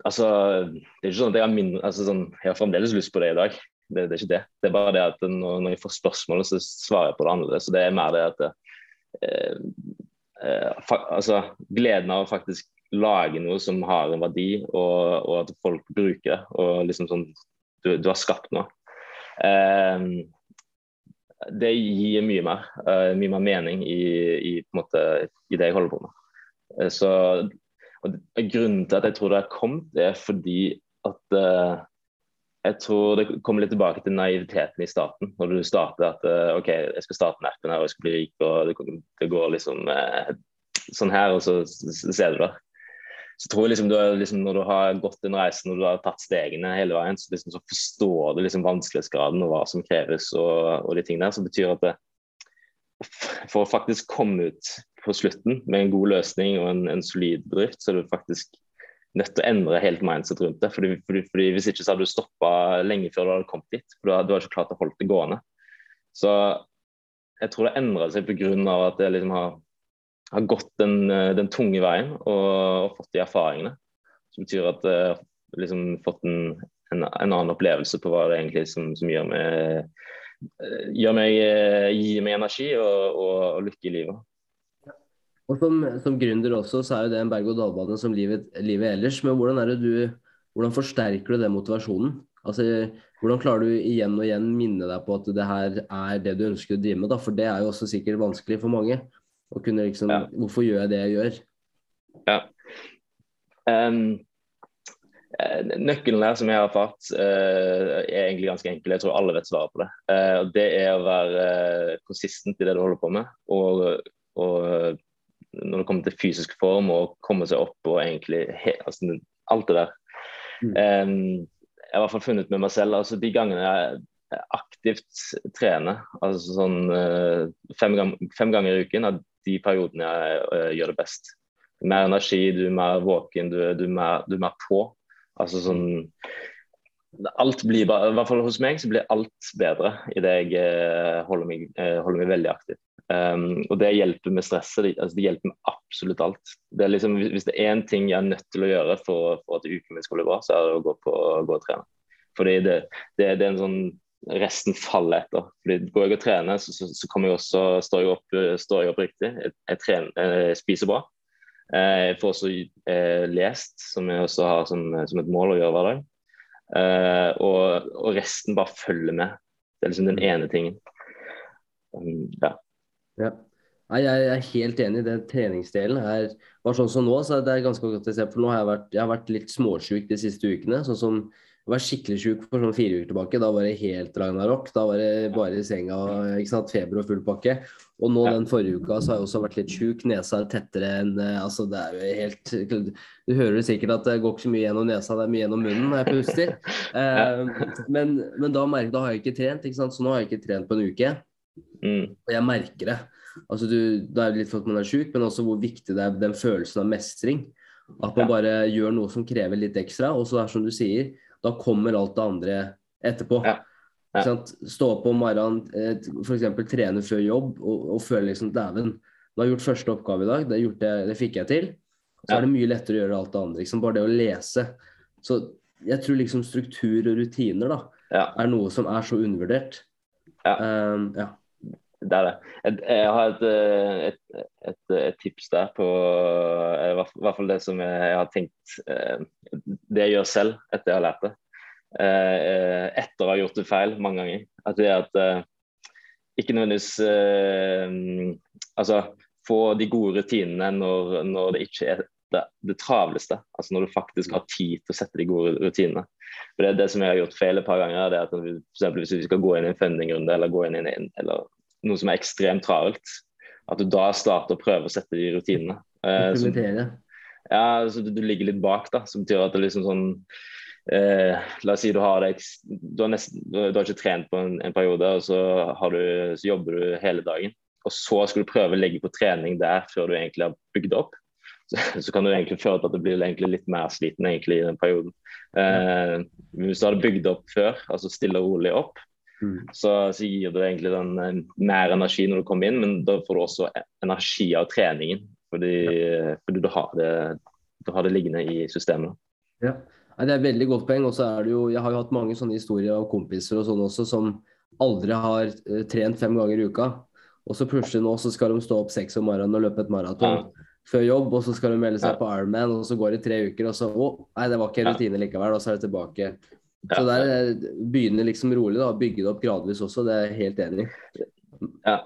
altså, det er ikke sånn at Jeg har mindre, altså sånn, jeg har fremdeles lyst på det i dag. Det, det, er ikke det. Det er bare det at når, når jeg får spørsmålet, så svarer jeg på det annerledes. Så det er mer det at eh, eh, altså, gleden av å faktisk lage noe som har en verdi, og, og at folk bruker det. Og liksom sånn Du, du har skapt noe. Um, det gir mye mer, uh, mye mer mening i, i, måte, i, det jeg holder på med. Uh, så, Grunnen til at jeg tror det har kommet, er fordi at uh, jeg tror det kommer litt tilbake til naiviteten i starten. Når du starter at OK, jeg skal starte en app her og jeg skal bli rik, og det, det går liksom sånn her, og så ser du det så tror jeg liksom du, liksom, Når du har gått den reisen og du har tatt stegene hele veien, så, liksom, så forstår du liksom vanskelighetsgraden og hva som kreves og, og de tingene der. Så betyr at det, for å faktisk komme ut på slutten med en god løsning og en, en solid bedrift, så er du faktisk nødt til å endre helt mindset rundt det. Fordi, fordi, fordi Hvis ikke så hadde du stoppa lenge før du hadde kommet dit. for Du hadde du ikke klart å holde det gående. Så jeg tror det endra seg pga. at det liksom har har gått den, eh, den tunge veien og, og, fått de erfaringene. Som betyr at jeg uh, liksom fått en, en, en, annen opplevelse på hva det egentlig som, som gjør meg, uh, gjør meg gir meg energi og, og, og, lykke i livet. Og Som, som gründer også, så er jo det en berg-og-dal-bane som livet, livet, ellers. Men hvordan, du, hvordan forsterker du den motivasjonen? Altså, Hvordan klarer du igjen og igjen minne deg på at det her er det du ønsker å drive med? Da? For det er jo også sikkert vanskelig for mange. Og kunne liksom ja. Hvorfor gjør jeg det jeg gjør? Ja. Um, nøkkelen her som jeg har erfart, uh, er egentlig ganske enkel. Jeg tror alle vet svaret på det. Uh, det er å være uh, konsistent i det du holder på med. Og, og når det kommer til fysisk form og komme seg opp og egentlig he, altså, alt det der. Mm. Um, jeg har i hvert fall funnet med meg selv altså De gangene jeg aktivt trener, altså sånn fem, fem ganger i uken, de periodene jeg uh, gjør det best. Mer energi, du er mer våken, du, du, er, mer, du er mer på. Altså sånn Alt blir bare, I hvert fall hos meg så blir alt bedre idet jeg uh, holder, meg, uh, holder, meg, veldig aktiv. Um, og det hjelper med stresset. Det, altså, det hjelper med absolutt alt. Det liksom, hvis det er én ting jeg er nødt til å gjøre for, for at uken min skal bli bra, så er det å gå, på, gå og trene. Fordi det, det, det er en sånn resten faller etter. Fordi Går jeg og trener, så, så, så jeg også, står, jeg opp, står jeg opp riktig. Jeg, jeg, trener, jeg spiser bra. Eh, jeg får også eh, lest, som jeg også har som, som, et mål å gjøre hver dag. Eh, og, og, resten bare følger med. Det er liksom den ene tingen. Um, ja. ja. Jeg er helt enig. i Den treningsdelen her bare sånn som nå, så det er ganske godt å se. For nå har jeg vært, jeg har vært litt småsjuk de siste ukene. Sånn som jeg var skikkelig sjuk for sånn fire uker tilbake. Da var det helt ragnarok. Da var det bare i senga, ikke sant, feber og full pakke. Og nå den forrige uka så har jeg også vært litt sjuk. Nesa er tettere enn eh, Altså, det er jo helt Du hører sikkert at det går ikke så mye gjennom nesa, det er mye gjennom munnen når jeg puster. Eh, men, men da, merker, da, har jeg ikke trent, ikke sant. Så nå har jeg ikke trent på en uke. Mm. Og jeg merker det. Altså, du, Da er det litt for at man er sjuk, men også hvor viktig det er den følelsen av mestring. At man bare gjør noe som krever litt ekstra. Og så er som du sier, da kommer alt det andre etterpå. Ja. Ja. Stå opp om morgenen, eh, f.eks. trene før jobb og, og føle liksom dæven, nå har jeg gjort første oppgave i dag, det, det, det fikk jeg til. Så ja. er det mye lettere å gjøre alt det andre. Liksom. Bare det å lese. Så jeg tror liksom struktur og rutiner da, er noe som er så undervurdert. Um, ja det er det. Jeg, jeg har et, eh, et, et, et, tips der på eh, I hvert fall det som jeg, har tenkt eh, Det jeg gjør selv etter jeg har lært det. Etter å ha gjort det feil mange ganger. At det er at ikke nødvendigvis Altså få de gode rutinene når, når det ikke er det, det, travleste. Altså når du faktisk har tid til å sette de gode rutinene. For Det er det som jeg har gjort feil et par ganger. det er at for Hvis vi skal gå inn i en fundingrunde eller gå inn i en, eller noe som er ekstremt travelt, at du da starter å prøve å sette de rutinene. Eh, som, ja, så du, du, ligger litt bak, da, som betyr at det liksom sånn eh, La oss si du har, det, du har, nesten, du har ikke trent på en, en periode, og så, du, så, jobber du hele dagen. Og så skal du prøve å legge på trening der før du egentlig har bygd opp. Så, så kan du egentlig føle at du blir litt mer sliten egentlig i den perioden. Eh, hvis du hadde bygd opp før, altså stille og rolig opp, Mm. Så, så, gir det egentlig den eh, mer energi når du kommer inn, men da får du også energi av treningen. Fordi, ja. fordi du, har det, du, har det, liggende i systemet. Ja. Det er veldig godt poeng. og så er det jo, Jeg har jo hatt mange sånne historier av kompiser og sånn også som aldri har uh, trent fem ganger i uka. Og så plutselig nå så skal de stå opp seks om morgenen og løpe et maraton ja. før jobb. Og så skal de melde seg ja. på Ironman, og så går det tre uker, og så å, nei, det var ikke rutine likevel. Og så er det tilbake så der eh, begynner liksom rolig, da, bygge det opp gradvis også. Det er jeg helt enig i. Ja,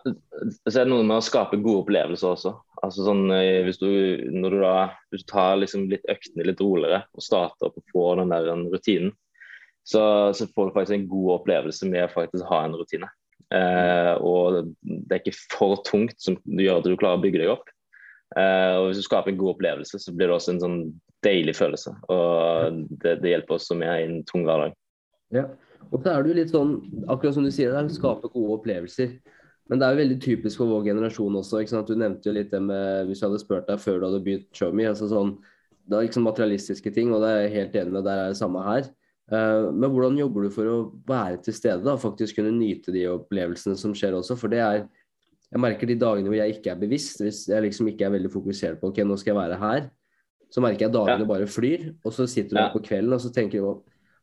så er det noe med å skape gode opplevelser også. Altså sånn, eh, hvis, du, når du da, hvis du tar liksom litt øktene litt roligere og starter opp og får den der rutinen, så, så, får du faktisk en god opplevelse med å faktisk ha en rutine. Eh, og det er ikke for tungt som gjør at du klarer å bygge deg opp. Eh, og Hvis du skaper en god opplevelse, så blir det også en sånn deilig følelse. Og det, det hjelper oss som er i en tung hverdag. Ja. Og så er det jo litt sånn, akkurat som du sier, det skape gode opplevelser. Men det er jo veldig typisk for vår generasjon også. ikke sant? Du nevnte jo litt det med Hvis jeg hadde spurt deg før du hadde begynt Showme, altså sånn, det er liksom materialistiske ting, og det er jeg helt enig med, der er det samme her. Uh, men hvordan jobber du for å være til stede, da, faktisk kunne nyte de opplevelsene som skjer også? For det er Jeg merker de dagene hvor jeg ikke er bevisst, hvis jeg liksom ikke er veldig fokusert på ok, nå skal jeg være her, så merker jeg dagene ja. bare flyr. Og så sitter du ja. på kvelden og så tenker du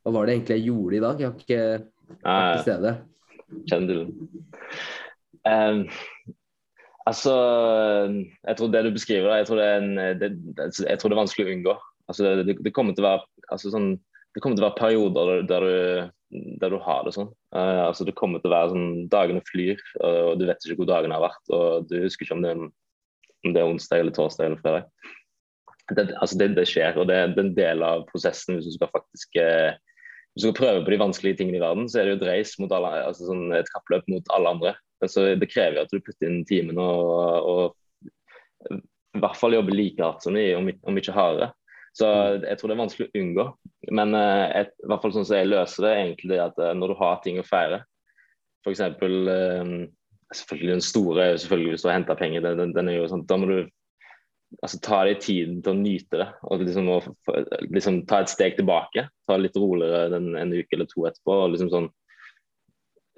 hva var det egentlig jeg gjorde i dag? Jeg har ikke vært til stede. Kjenner du um, Altså, jeg tror det du beskriver, jeg tror det er, en, det, jeg tror det er vanskelig å unngå. Altså, det, det, kommer til å være, altså, sånn, det kommer til å være perioder der du, der du har det sånn. Uh, altså, det kommer til å være sånn Dagene flyr, og du vet ikke hvor dagen har vært. Og du husker ikke om det, om det er onsdag eller torsdag eller fredag det, altså det, det, skjer, og det, det, er en del av prosessen hvis du skal faktisk eh, hvis du skal prøve på de vanskelige tingene i verden, så er det jo et race mot alle, altså sånn et kappløp mot alle andre. Så Det krever at du putter inn timen og, og i hvert fall jobber like hardt som de, om, om ikke hardere. Så jeg tror det er vanskelig å unngå. Men eh, et, i hvert fall sånn som jeg løser det, er egentlig at eh, når du har ting å feire, f.eks. Selvfølgelig den store er jo selvfølgelig hvis du har henta penger. Den, den, jo sånn, da må du altså, ta deg tiden til å nyte det. og liksom, å, liksom, Ta et steg tilbake. Ta det litt roligere en, en uke eller to etterpå. og liksom sånn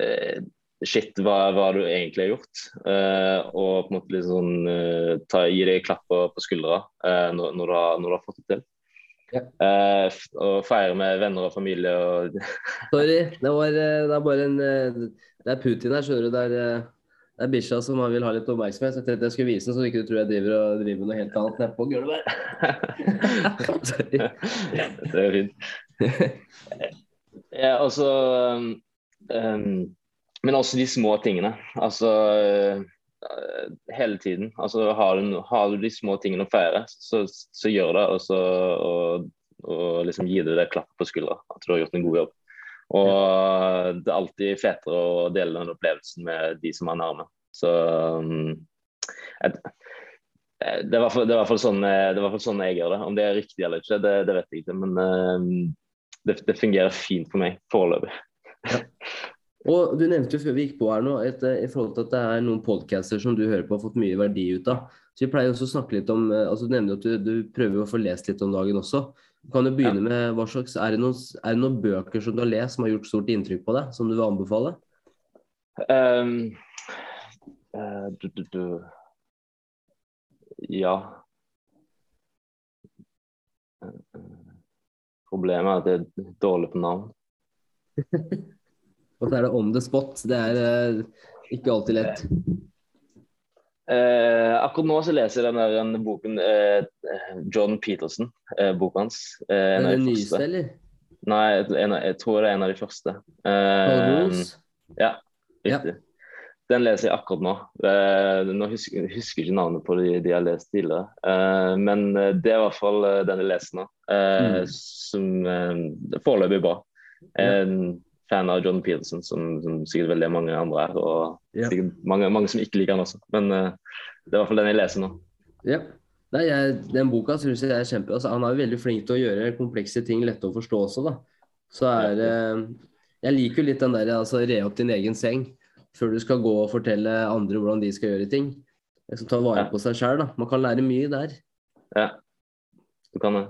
eh, Shit, hva, hva du egentlig har gjort? Eh, og på en måte liksom sånn, eh, ta, gi deg klapper på, på skuldra eh, når, når, du har, når, du har, fått det til. Ja. Eh, og feire med venner og familie. Og Sorry, det, var, eh, det er bare en Det er Putin her, skjønner du. Det er det er bikkja som vil ha litt oppmerksomhet. Så jeg tenkte jeg skulle vise den, så du ikke tror jeg driver og driver med noe helt annet nedpå gulvet. det er fint. ja, altså um, Men også de små tingene. Altså uh, hele tiden. Altså har du, har du, de små tingene å feire, så, så gjør det. Og, og og liksom gi deg det klapp på skuldra, at du har gjort en god jobb. Og det er alltid fetere å dele den opplevelsen med de som er nærme. Så um, et, det er i hvert fall, sånn, sånn, jeg gjør det. Om det er riktig eller ikke, det, det vet jeg ikke. Men um, det, det, fungerer fint for meg foreløpig. Ja. Og Du nevnte jo før vi gikk på her nå, et, i forhold til at det er noen podcaster som du hører på har fått mye verdi ut av. Så Vi pleier også å snakke litt om, altså Du nevner at du, du prøver å få lest litt om dagen også. Kan du begynne ja. med hva slags, er det, noen, er det, noen, bøker som du har lest som har gjort stort inntrykk på deg, som du vil anbefale? Um, uh, du, du, du. Ja. Problemet er at jeg er dårlig på navn. Og så er det on the spot. Det er uh, ikke alltid lett. Eh, akkurat nå så leser jeg den der boken eh, John Peterson, eh, boka hans. Eh, er det nyeste, eller? Nei, en, jeg tror det er en av de første. Eh, ja, riktig. Ja. Den leser jeg akkurat nå. Eh, nå husker jeg husker ikke navnet på de, de jeg har lest tidligere. Eh, men det er i hvert fall den jeg leser nå, mm. som foreløpig bra. Ja fan av John Peterson, som, som sikkert veldig mange andre er. Og ja. sikkert mange, mange, som ikke liker han også. Men uh, det er i hvert fall den jeg leser nå. Ja. Nei, jeg, den boka synes jeg er kjempe altså, Han er veldig flink til å gjøre komplekse ting lette å forstå også, da. Så er uh, Jeg liker jo litt den der altså re opp din egen seng før du skal gå og fortelle andre hvordan de skal gjøre ting. Liksom ta vare på seg sjøl, da. Man kan lære mye der. Ja, du kan det.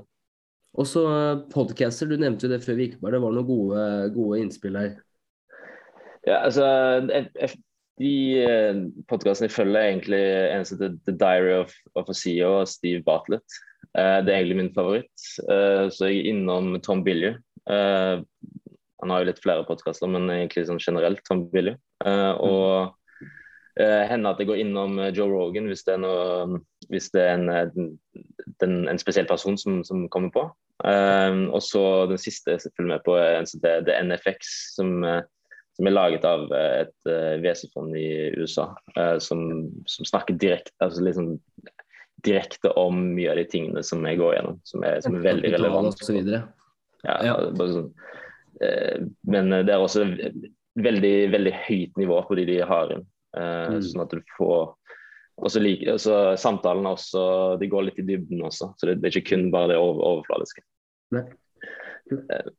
Og så eh, podcaster, du nevnte jo det før vi gikk på, det var noen gode, gode innspill her. Ja, altså De eh, podkastene følger, egentlig en som heter The Diary of, of a CEO og Steve Bartlett. Uh, det er egentlig min favoritt. Så jeg er innom Tom Billier. Han har jo litt flere podkaster, men egentlig sånn generelt Tom Billier. og hender at jeg går innom Joe Rogan hvis det er, noe, hvis det er en, en, en spesiell person som, som kommer på. Um, og så den siste jeg følger med på, er det, det NFX, som, eh, som, er laget av eh, et uh, WC-fond i USA. Uh, som, som, snakker direkte altså liksom, direkte om mye av de tingene som jeg går gjennom, som er, som er veldig relevant. Ja, ja. Sånn, uh, men det er også veldig, veldig høyt nivå på de de har inn. Mm. Sånn at du får og så like, så Samtalene også, de går litt i dybden også, så det, det er ikke kun bare det over, overfladiske. Nei. Uh,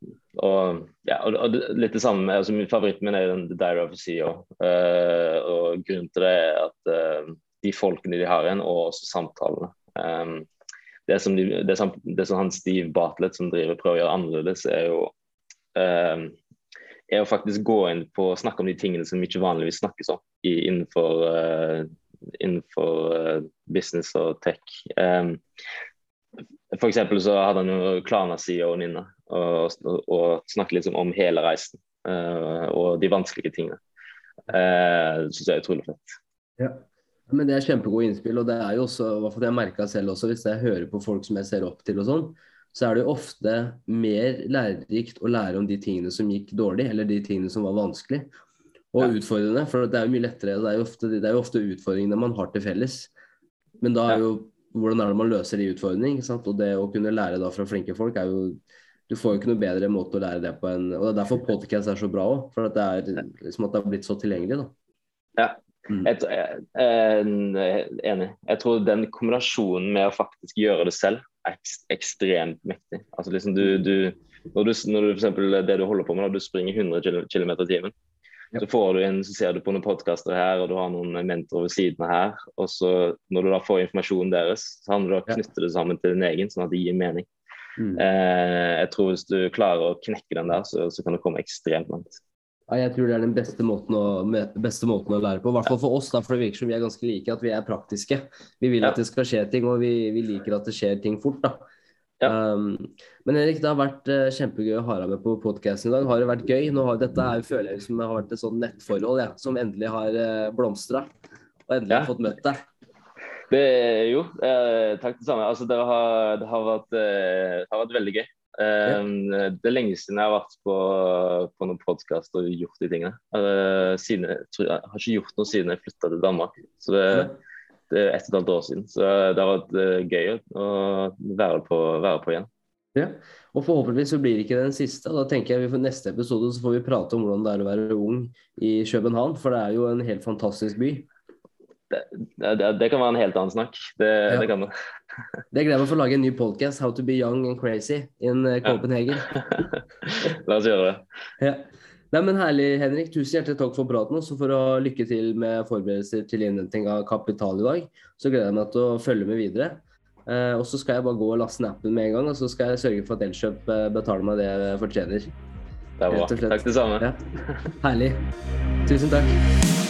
og, ja, og, og, litt det samme, altså min Favoritten min er den The Diary of a CEO. Uh, og grunnen til det er at uh, de folkene de har igjen, og også samtalene um, det, som de, det, som, det som han Steve Bartlett som driver prøver å gjøre annerledes, er jo er å faktisk gå inn på å snakke om de tingene som ikke vanligvis snakkes om i, innenfor innenfor uh, business og tech. Um, for så hadde han jo Klana-sida Nina, inne og, og, og, snakket liksom om hele reisen uh, og de vanskelige tingene. Uh, syns jeg er utrolig fett. Ja. Men Det er kjempegode innspill, og det er jo også, hva for jeg merka selv også, hvis jeg hører på folk som jeg ser opp til og sånn, så er det jo ofte mer lærerikt å lære om de tingene som gikk dårlig, eller de tingene som var vanskelig, og ja. utfordrende. For det er jo mye lettere. Det er jo, ofte, det er jo ofte utfordringene man har til felles. Men da er jo hvordan er det man løser de utfordringene? Og det å kunne lære da fra flinke folk er jo Du får jo ikke noe bedre måte å lære det på enn Og det er derfor podcast er så bra òg. For at det er liksom at det har blitt så tilgjengelig, da. Ja. Mm. Jeg, jeg, jeg, enig. Jeg tror den kombinasjonen med å faktisk gjøre det selv er ekstremt mektig. Altså liksom du, du når du, når du for eksempel, det du holder på med, når du springer 100 km i timen, så får du en, så ser du på noen podkaster her, og du har noen mentorer ved siden av her. Og så når du da får informasjonen deres, så handler det om å knytte det sammen til din egen, sånn at det gir mening. Mm. Eh, jeg tror hvis du klarer å knekke den der, så, så kan du komme ekstremt langt. Ja, jeg tror det er den beste måten å, beste måten å lære på. I hvert fall for oss, da, for det virker som vi er ganske like, at vi er praktiske. Vi vil at det skal skje ting, og vi, vi liker at det skjer ting fort. da. Ja. Um, men Erik, det har vært uh, kjempegøy å ha deg med på podkasten i dag. Har det vært gøy? Nå har, dette er, føler jeg som har vært et sånn nettforhold ja, som endelig har uh, eh, blomstra. Og endelig ja. har fått møtt deg. Det, jo, eh, takk det samme. Altså, det, har, det, har vært, eh, det, har, vært, veldig gøy. Eh, ja. Det er lenge siden jeg har vært på, på noen podkast og gjort de tingene. Eh, siden, jeg, jeg, har ikke gjort noe siden jeg flytta til Danmark. Så det, ja ett og et halvt år siden. Så det har vært uh, gøy å være på, være på igjen. Ja, og forhåpentligvis så blir det ikke den siste. Da tenker jeg vi for neste episode så får vi prate om hvordan det er å være ung i København, for det er jo en helt fantastisk by. Det, det, det kan være en helt annen snakk. Det, ja. det kan det. Det gleder jeg meg for å lage en ny podcast, 'How to be young and crazy' in Copenhagen'. Copenhagen. La oss gjøre det. Ja. Nei, men Herlig, Henrik. Tusen hjertelig takk for praten. Og for å lykke til med forberedelser til innhenting av kapital i dag. Så gleder jeg meg til å følge med videre. Eh, og så skal jeg bare gå og laste ned appen med en gang, og så skal jeg sørge for at Elkjøp eh, betaler meg det jeg fortjener. Det er bra. Takk det samme. Ja. Herlig. Tusen takk.